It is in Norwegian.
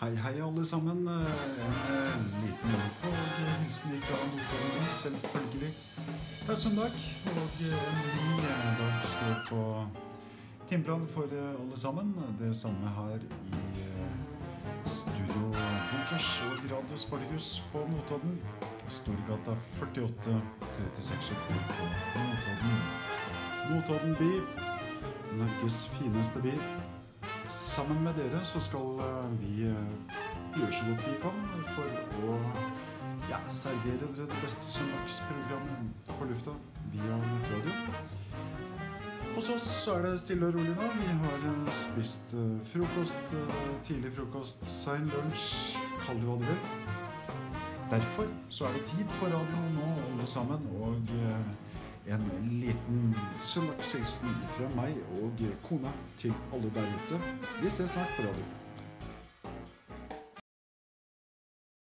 Hei, hei, alle sammen. En liten info og hilsen fra Notodden, selvfølgelig. Det er søndag, og en ny dag står på timeplanen for alle sammen. Det samme her i Studio Bunkers og Radio Spartacus på Notodden. Storgata 48 3682 på Notodden. Notodden by, Norges fineste by. Sammen med dere så skal vi gjøre så godt vi kan for å ja, servere dere det beste søndagsprogrammet på lufta via nettradioen. Hos oss er det stille og rolig nå. Vi har spist frokost, tidlig frokost, sein lunsj, kall det hva du vil. Derfor så er det tid for radioen nå, alle sammen, og en liten søndagshilsen fra meg og kona til alle der ute. Vi ses snart på radio.